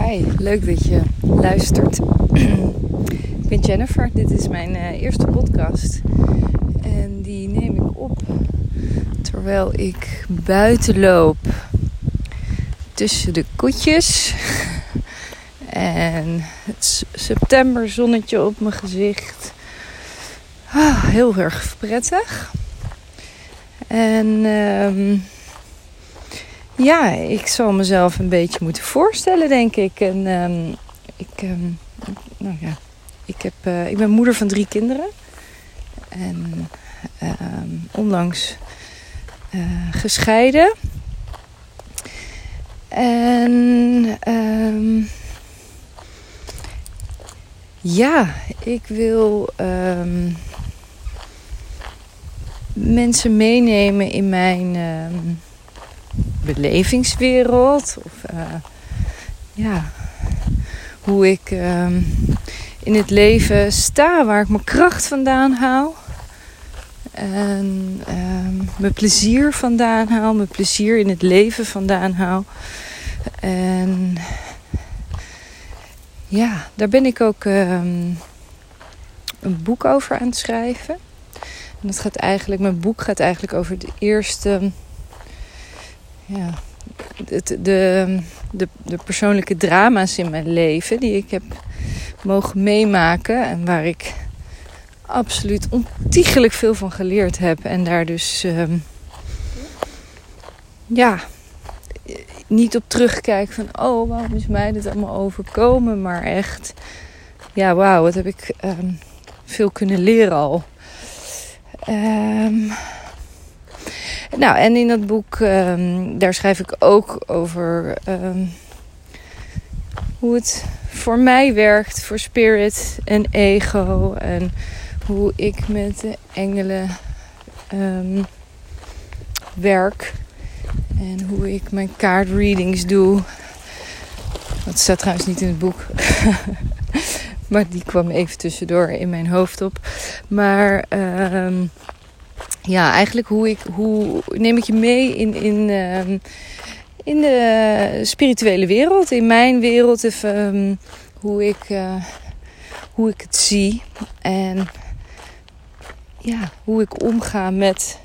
Hi, leuk dat je luistert. ik ben Jennifer, dit is mijn uh, eerste podcast. En die neem ik op terwijl ik buiten loop tussen de koetjes. En het septemberzonnetje op mijn gezicht. Ah, heel erg prettig. En... Um, ja, ik zal mezelf een beetje moeten voorstellen, denk ik. En um, ik, um, nou ja, ik, heb, uh, ik ben moeder van drie kinderen. En um, onlangs uh, gescheiden. En ja, ik wil mensen meenemen in mijn belevingswereld. Of uh, ja, hoe ik um, in het leven sta, waar ik mijn kracht vandaan haal. En um, mijn plezier vandaan haal, mijn plezier in het leven vandaan haal. En ja, daar ben ik ook um, een boek over aan het schrijven. En dat gaat eigenlijk, mijn boek gaat eigenlijk over de eerste ja, de, de, de, persoonlijke drama's in mijn leven die ik heb mogen meemaken en waar ik absoluut ontiegelijk veel van geleerd heb en daar dus um, ja niet op terugkijk van oh waarom is mij dit allemaal overkomen maar echt ja wauw wat heb ik um, veel kunnen leren al. Um, nou, en in dat boek, um, daar schrijf ik ook over um, hoe het voor mij werkt, voor spirit en ego. En hoe ik met de engelen um, werk. En hoe ik mijn kaartreadings doe. Dat staat trouwens niet in het boek. maar die kwam even tussendoor in mijn hoofd op. Maar um, ja, eigenlijk hoe ik, hoe neem ik je mee in, in, uh, in de spirituele wereld, in mijn wereld, even, um, hoe, ik, uh, hoe ik het zie en ja, hoe ik omga met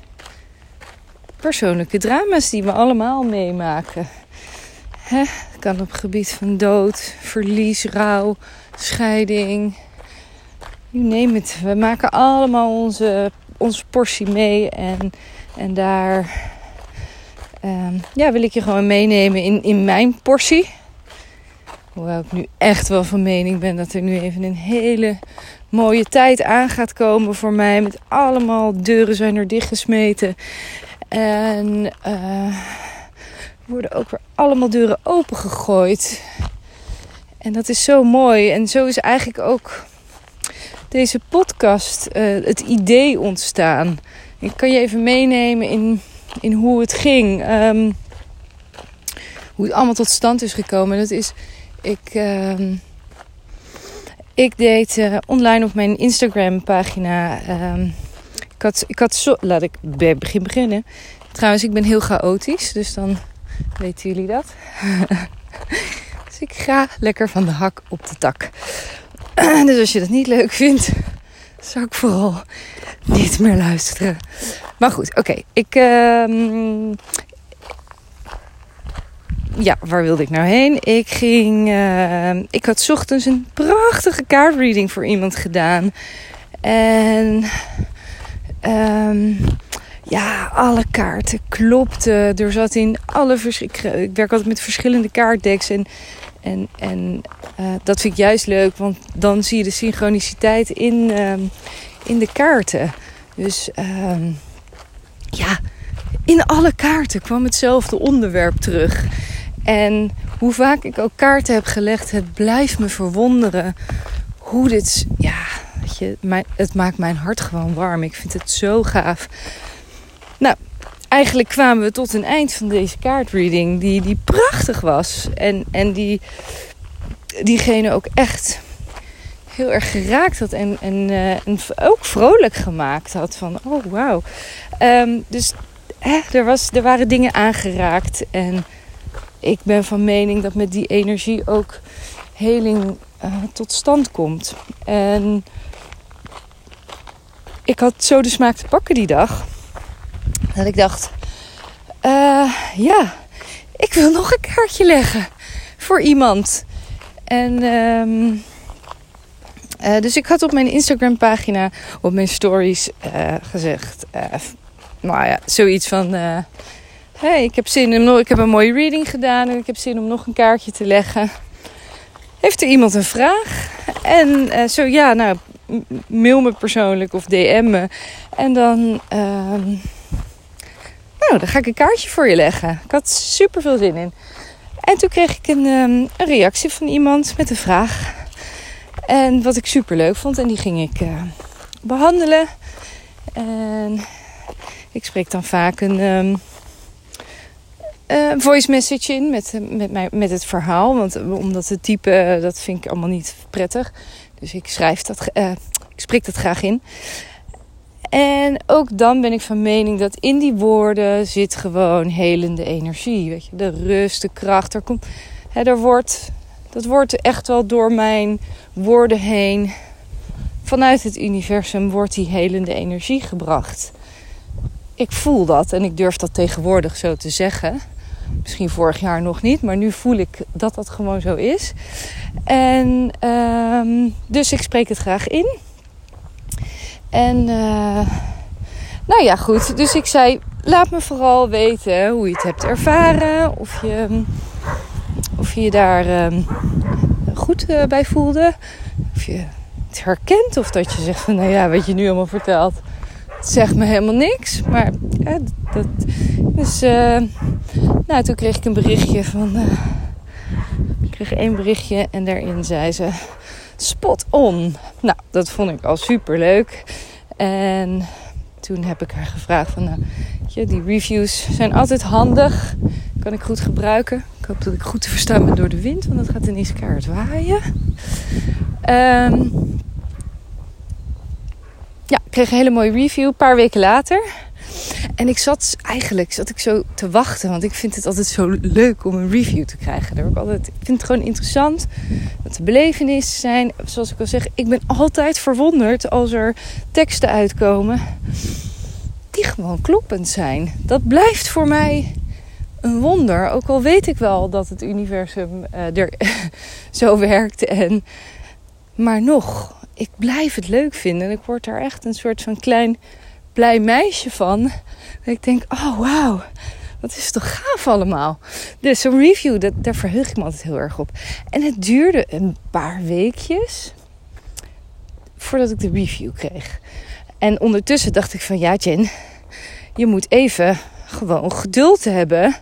persoonlijke drama's die we allemaal meemaken. Hè? Kan op gebied van dood, verlies, rouw, scheiding. Name it. We maken allemaal onze onze portie mee. En, en daar um, ja, wil ik je gewoon meenemen in, in mijn portie. Hoewel ik nu echt wel van mening ben dat er nu even een hele mooie tijd aan gaat komen voor mij. Met allemaal deuren zijn er dichtgesmeten. En uh, worden ook weer allemaal deuren opengegooid. En dat is zo mooi. En zo is eigenlijk ook deze podcast uh, het idee ontstaan. Ik kan je even meenemen in, in hoe het ging. Um, hoe het allemaal tot stand is gekomen. Dat is, ik, uh, ik deed uh, online op mijn Instagram pagina. Um, ik had, ik had zo, laat ik bij begin beginnen. Trouwens, ik ben heel chaotisch, dus dan weten jullie dat. dus ik ga lekker van de hak op de tak. dus als je dat niet leuk vindt, zou ik vooral niet meer luisteren. Maar goed, oké. Ik. Uh, ja, waar wilde ik nou heen? Ik ging. Uh, ik had ochtends een prachtige kaartreading voor iemand gedaan. En. Um, ja, alle kaarten klopten. Er zat in alle verschillende. Ik werk altijd met verschillende kaartdecks. En en, en uh, dat vind ik juist leuk, want dan zie je de synchroniciteit in, uh, in de kaarten. Dus uh, ja, in alle kaarten kwam hetzelfde onderwerp terug. En hoe vaak ik ook kaarten heb gelegd, het blijft me verwonderen hoe dit. Ja, je, het maakt mijn hart gewoon warm. Ik vind het zo gaaf. Nou, eigenlijk kwamen we tot een eind van deze kaartreading. Die, die prachtig was. En, en die diegene ook echt heel erg geraakt had. En, en, en ook vrolijk gemaakt had. Van oh wauw. Um, dus er, was, er waren dingen aangeraakt. En ik ben van mening dat met die energie ook heling uh, tot stand komt. En ik had zo de smaak te pakken die dag. Dat ik dacht, uh, ja, ik wil nog een kaartje leggen voor iemand. En um, uh, dus ik had op mijn Instagram pagina, op mijn stories uh, gezegd, nou ja, zoiets van, hey, ik heb zin in, ik heb een mooie reading gedaan en ik heb zin om nog een kaartje te leggen. Heeft er iemand een vraag? En zo ja, nou, mail me persoonlijk of DM me. En dan, ehm, nou, dan ga ik een kaartje voor je leggen. Ik had super veel zin in. En toen kreeg ik een, um, een reactie van iemand met een vraag. En wat ik super leuk vond. En die ging ik uh, behandelen. En ik spreek dan vaak een um, uh, voice message in met, met, mijn, met het verhaal. Want omdat het type, dat vind ik allemaal niet prettig. Dus ik schrijf dat, ik spreek dat graag in. En ook dan ben ik van mening dat in die woorden zit gewoon helende energie. Weet je, de rust, de kracht. Er komt, hè, er wordt, dat wordt echt wel door mijn woorden heen. Vanuit het universum wordt die helende energie gebracht. Ik voel dat en ik durf dat tegenwoordig zo te zeggen. Misschien vorig jaar nog niet, maar nu voel ik dat dat gewoon zo is. En um, dus ik spreek het graag in. En uh, nou ja, goed. Dus ik zei, laat me vooral weten hoe je het hebt ervaren. Of je of je, je daar uh, goed uh, bij voelde. Of je het herkent. Of dat je zegt van, nou ja, wat je nu allemaal vertelt. Zegt me helemaal niks. Maar dat, dus nou, toen kreeg ik een berichtje van... ik kreeg één berichtje en daarin zei ze spot on. Nou, dat vond ik al super leuk. En toen heb ik haar gevraagd van, nou, die reviews zijn altijd handig. Kan ik goed gebruiken. Ik hoop dat ik goed te verstaan ben door de wind, want dat gaat ineens kaart waaien. Um, ja, ik kreeg een hele mooie review een paar weken later. En ik zat eigenlijk zat ik zo te wachten, want ik vind het altijd zo leuk om een review te krijgen. Daar ik, altijd, ik vind het gewoon interessant wat de belevenissen zijn. Zoals ik al zeg, ik ben altijd verwonderd als er teksten uitkomen die gewoon kloppend zijn. Dat blijft voor mij een wonder. Ook al weet ik wel dat het universum uh, er zo werkt. En, maar nog, ik blijf het leuk vinden. Ik word daar echt een soort van klein blij meisje van. Dat ik denk, oh wauw, wat is toch gaaf allemaal. Dus zo'n review, dat, daar verheug ik me altijd heel erg op. En het duurde een paar weekjes voordat ik de review kreeg. En ondertussen dacht ik van, ja Jen, je moet even gewoon geduld hebben.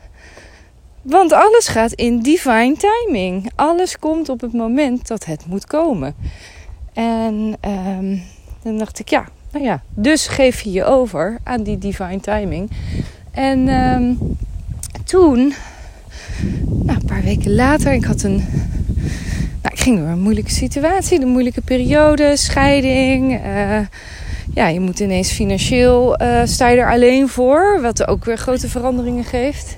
Want alles gaat in divine timing. Alles komt op het moment dat het moet komen. En um, dan dacht ik, ja, nou ja, dus geef je je over aan die divine timing. En um, toen, nou, een paar weken later, ik had een. Nou, ik ging door een moeilijke situatie, een moeilijke periode, scheiding. Uh, ja, je moet ineens financieel uh, sta je er alleen voor, wat ook weer grote veranderingen geeft.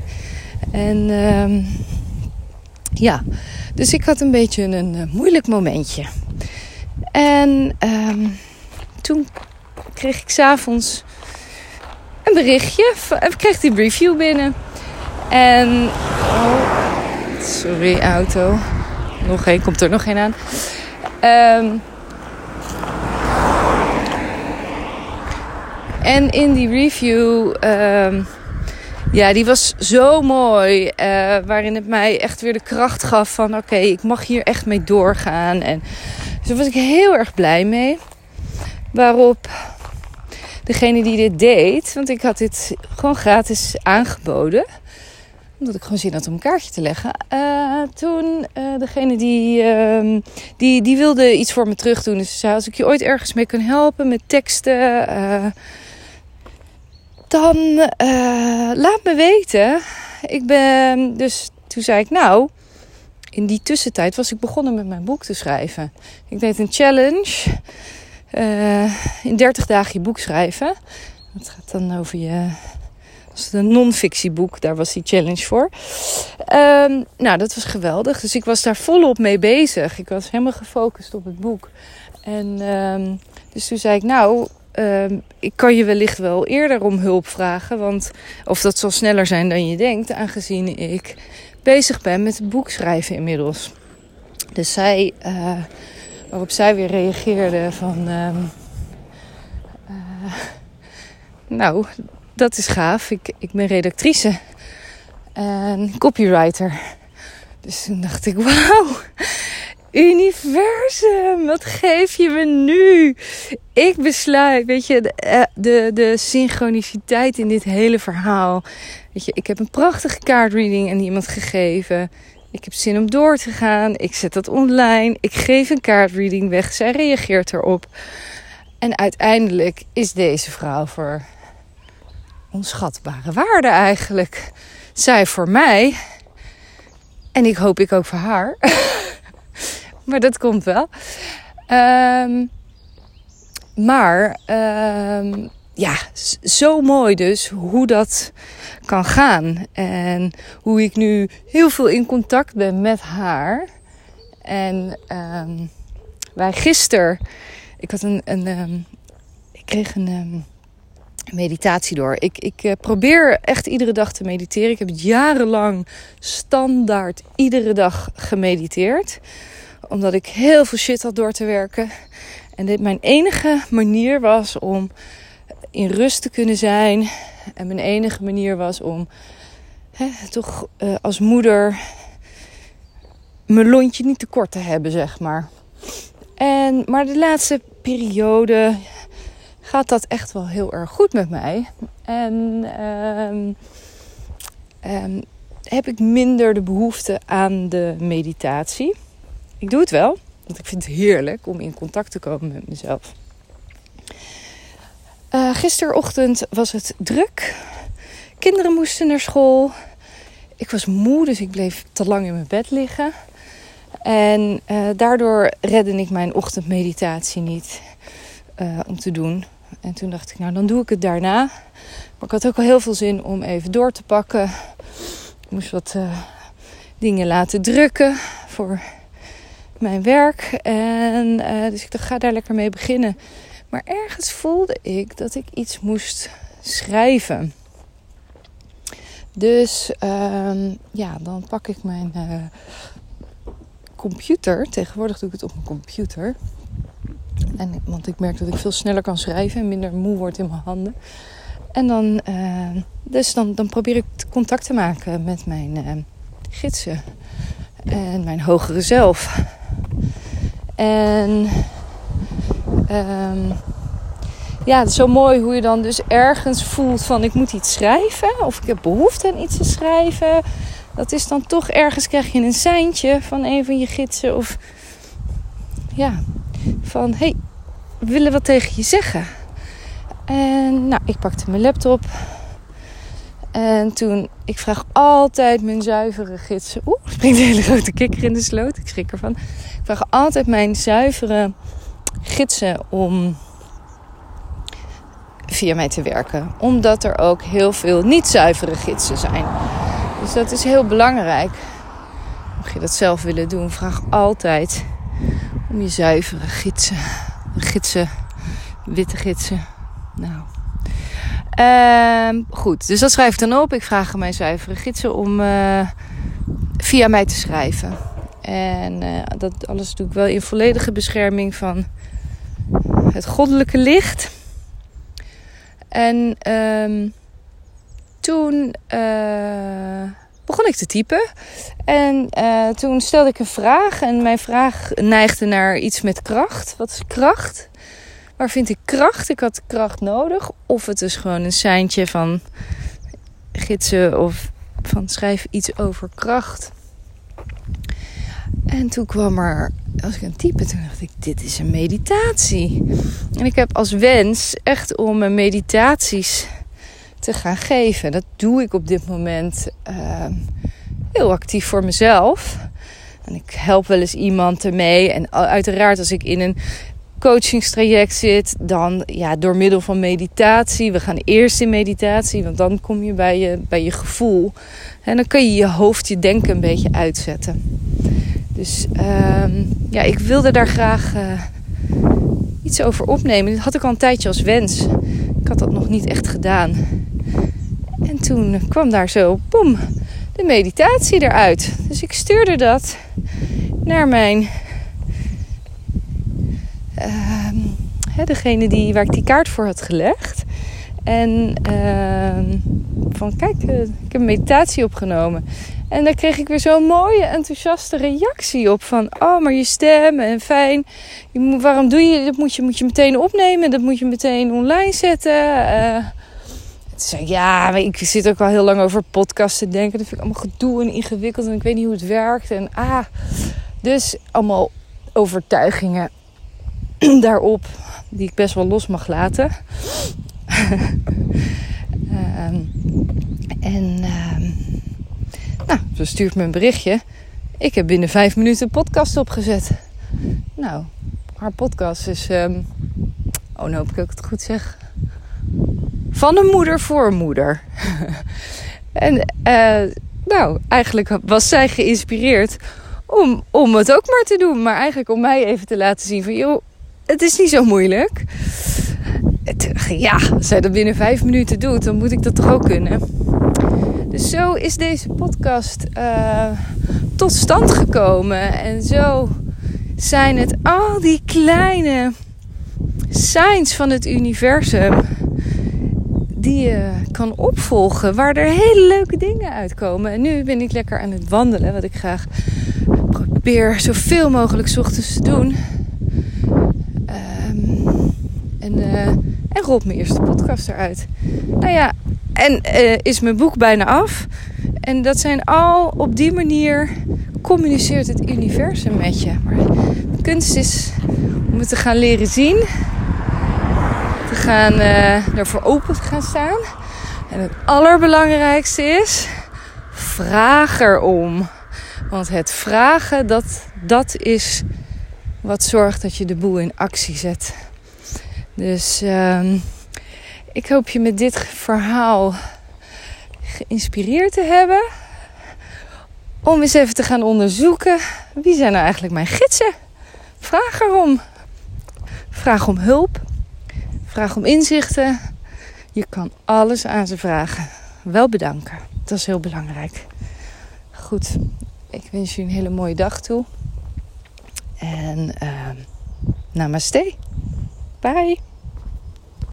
En um, ja, dus ik had een beetje een, een moeilijk momentje. En um, toen kreeg ik s'avonds een berichtje. Ik kreeg die review binnen. En. Oh, sorry, auto. Nog één, komt er nog één aan. Um, en in die review. Um, ja, die was zo mooi. Uh, waarin het mij echt weer de kracht gaf van: oké, ik mag hier echt mee doorgaan. En daar was ik heel erg blij mee. Waarop degene die dit deed, want ik had dit gewoon gratis aangeboden, omdat ik gewoon zin had om een kaartje te leggen. Uh, toen uh, degene die, uh, die, die wilde iets voor me terug doen. Dus zei, als ik je ooit ergens mee kan helpen met teksten, eh, dan laat me weten. Ik ben, dus toen zei ik, nou, in die tussentijd was ik begonnen met mijn boek te schrijven. Ik deed een challenge in 30 dagen je boek schrijven. Dat gaat dan over je Dat is een non-fictieboek, daar was die challenge voor. Ehm, nou, dat was geweldig. Dus ik was daar volop mee bezig. Ik was helemaal gefocust op het boek. En ehm, dus toen zei ik, nou, ehm, ik kan je wellicht wel eerder om hulp vragen. Want, of dat zal sneller zijn dan je denkt, aangezien ik bezig ben met het boek schrijven inmiddels. Dus zij, uh, waarop zij weer reageerde van, uh, nou, dat is gaaf. Ik, ik ben redactrice en copywriter. Dus toen dacht ik, wauw, universum, wat geef je me nu? Ik besluit, weet je, de, eh, de, de synchroniciteit in dit hele verhaal. Weet je, ik heb een prachtige kaartreading aan iemand gegeven. Ik heb zin om door te gaan. Ik zet dat online. Ik geef een kaartreading weg. Zij reageert erop. En uiteindelijk is deze vrouw voor onschatbare waarde eigenlijk. Zij voor mij. En ik hoop ik ook voor haar. maar dat komt wel. Um, maar um, ja, zo mooi dus hoe dat kan gaan. En hoe ik nu heel veel in contact ben met haar. En um, wij gisteren, ik had een, een ik kreeg een meditatie door. Ik, ik uh, probeer echt iedere dag te mediteren. Ik heb jarenlang standaard iedere dag gemediteerd. Omdat ik heel veel shit had door te werken. En dit mijn enige manier was om in rust te kunnen zijn. En mijn enige manier was om hè, toch uh, als moeder mijn lontje niet te kort te hebben, zeg maar. En, maar de laatste periode, gaat dat echt wel heel erg goed met mij. En um, um, heb ik minder de behoefte aan de meditatie. Ik doe het wel, want ik vind het heerlijk om in contact te komen met mezelf. Uh, gisterochtend was het druk. Kinderen moesten naar school. Ik was moe, dus ik bleef te lang in mijn bed liggen. En uh, daardoor redde ik mijn ochtendmeditatie niet uh, om te doen. En toen dacht ik, nou dan doe ik het daarna. Maar ik had ook al heel veel zin om even door te pakken. Ik moest wat dingen laten drukken voor mijn werk. En dus ik dacht, ga daar lekker mee beginnen. Maar ergens voelde ik dat ik iets moest schrijven. Dus uh, ja, dan pak ik mijn uh, computer. Tegenwoordig doe ik het op mijn computer. En, want ik merk dat ik veel sneller kan schrijven en minder moe word in mijn handen. En dan, uh, dus dan, dan probeer ik contact te maken met mijn uh, gidsen en mijn hogere zelf. En um, ja, het is zo mooi hoe je dan dus ergens voelt van ik moet iets schrijven. Of ik heb behoefte aan iets te schrijven. Dat is dan toch ergens krijg je een seintje van een van je gidsen. Of ja, van hey, we willen wat tegen je zeggen. En nou, ik pakte mijn laptop. En toen, ik vraag altijd mijn zuivere gidsen. Oeh, springt een hele grote kikker in de sloot. Ik schrik ervan. Ik vraag altijd mijn zuivere gidsen om via mij te werken. Omdat er ook heel veel niet zuivere gidsen zijn. Dus dat is heel belangrijk. Mocht je dat zelf willen doen, vraag altijd om je zuivere gidsen. Gidsen, witte gidsen. Nou. Uh, goed, dus dat schrijf ik dan op. Ik vraag mijn zuivere gidsen om uh, via mij te schrijven. En uh, dat alles doe ik wel in volledige bescherming van het goddelijke licht. En um, toen uh, begon ik te typen. En uh, toen stelde ik een vraag. En mijn vraag neigde naar iets met kracht. Wat is kracht? Waar vind ik kracht? Ik had kracht nodig. Of het is gewoon een seintje van gidsen of van schrijf iets over kracht. En toen kwam er, als ik een type, toen dacht ik, dit is een meditatie. En ik heb als wens echt om meditaties te gaan geven. Dat doe ik op dit moment uh, heel actief voor mezelf. En ik help wel eens iemand ermee. En uiteraard als ik in een coachingstraject zit, dan ja, door middel van meditatie. We gaan eerst in meditatie, want dan kom je bij je, bij je gevoel. En dan kun je je hoofd, je denken een beetje uitzetten. Dus ehm, ja, ik wilde daar graag uh, iets over opnemen. Dat had ik al een tijdje als wens. Ik had dat nog niet echt gedaan. En toen kwam daar zo, boem, de meditatie eruit. Dus ik stuurde dat naar mijn. Uh, degene die, waar ik die kaart voor had gelegd. En uh, van kijk, eh, ik heb een meditatie opgenomen. En daar kreeg ik weer zo'n mooie, enthousiaste reactie op. Van, oh, maar je stem en fijn. Je waarom doe je dat? Moet je, moet je meteen opnemen. Dat moet je meteen online zetten. Uh, zei ja, ik zit ook al heel lang over podcasts te denken. Dat vind ik allemaal gedoe en ingewikkeld. En ik weet niet hoe het werkt. En ah, dus allemaal overtuigingen daarop. Die ik best wel los mag laten. um, en... Um, nou, ze stuurt me een berichtje. Ik heb binnen vijf minuten een podcast opgezet. Nou, haar podcast is. Um, oh, nou hoop ik ook het goed zeg. Van een moeder voor een moeder. en uh, nou, eigenlijk was zij geïnspireerd om, om het ook maar te doen. Maar eigenlijk om mij even te laten zien van... joh, het is niet zo moeilijk. Het, ja, als zij dat binnen vijf minuten doet, dan moet ik dat toch ook kunnen. Dus zo is deze podcast uh, tot stand gekomen. En zo zijn het al die kleine signs van het universum die je kan opvolgen, waar er hele leuke dingen uitkomen. En nu ben ik lekker aan het wandelen, wat ik graag probeer zoveel mogelijk ochtends te doen. En, uh, en rolt mijn eerste podcast eruit. Nou ja, en uh, is mijn boek bijna af. En dat zijn al op die manier communiceert het universum met je. Maar de kunst is om het te gaan leren zien. Te gaan uh, ervoor open te gaan staan. En het allerbelangrijkste is: vraag erom. Want het vragen, dat, dat is wat zorgt dat je de boel in actie zet. Dus uh, ik hoop je met dit verhaal geïnspireerd te hebben. Om eens even te gaan onderzoeken. Wie zijn nou eigenlijk mijn gidsen? Vraag erom. Vraag om hulp. Vraag om inzichten. Je kan alles aan ze vragen. Wel bedanken. Dat is heel belangrijk. Goed. Ik wens je een hele mooie dag toe. En uh, namaste. Bye.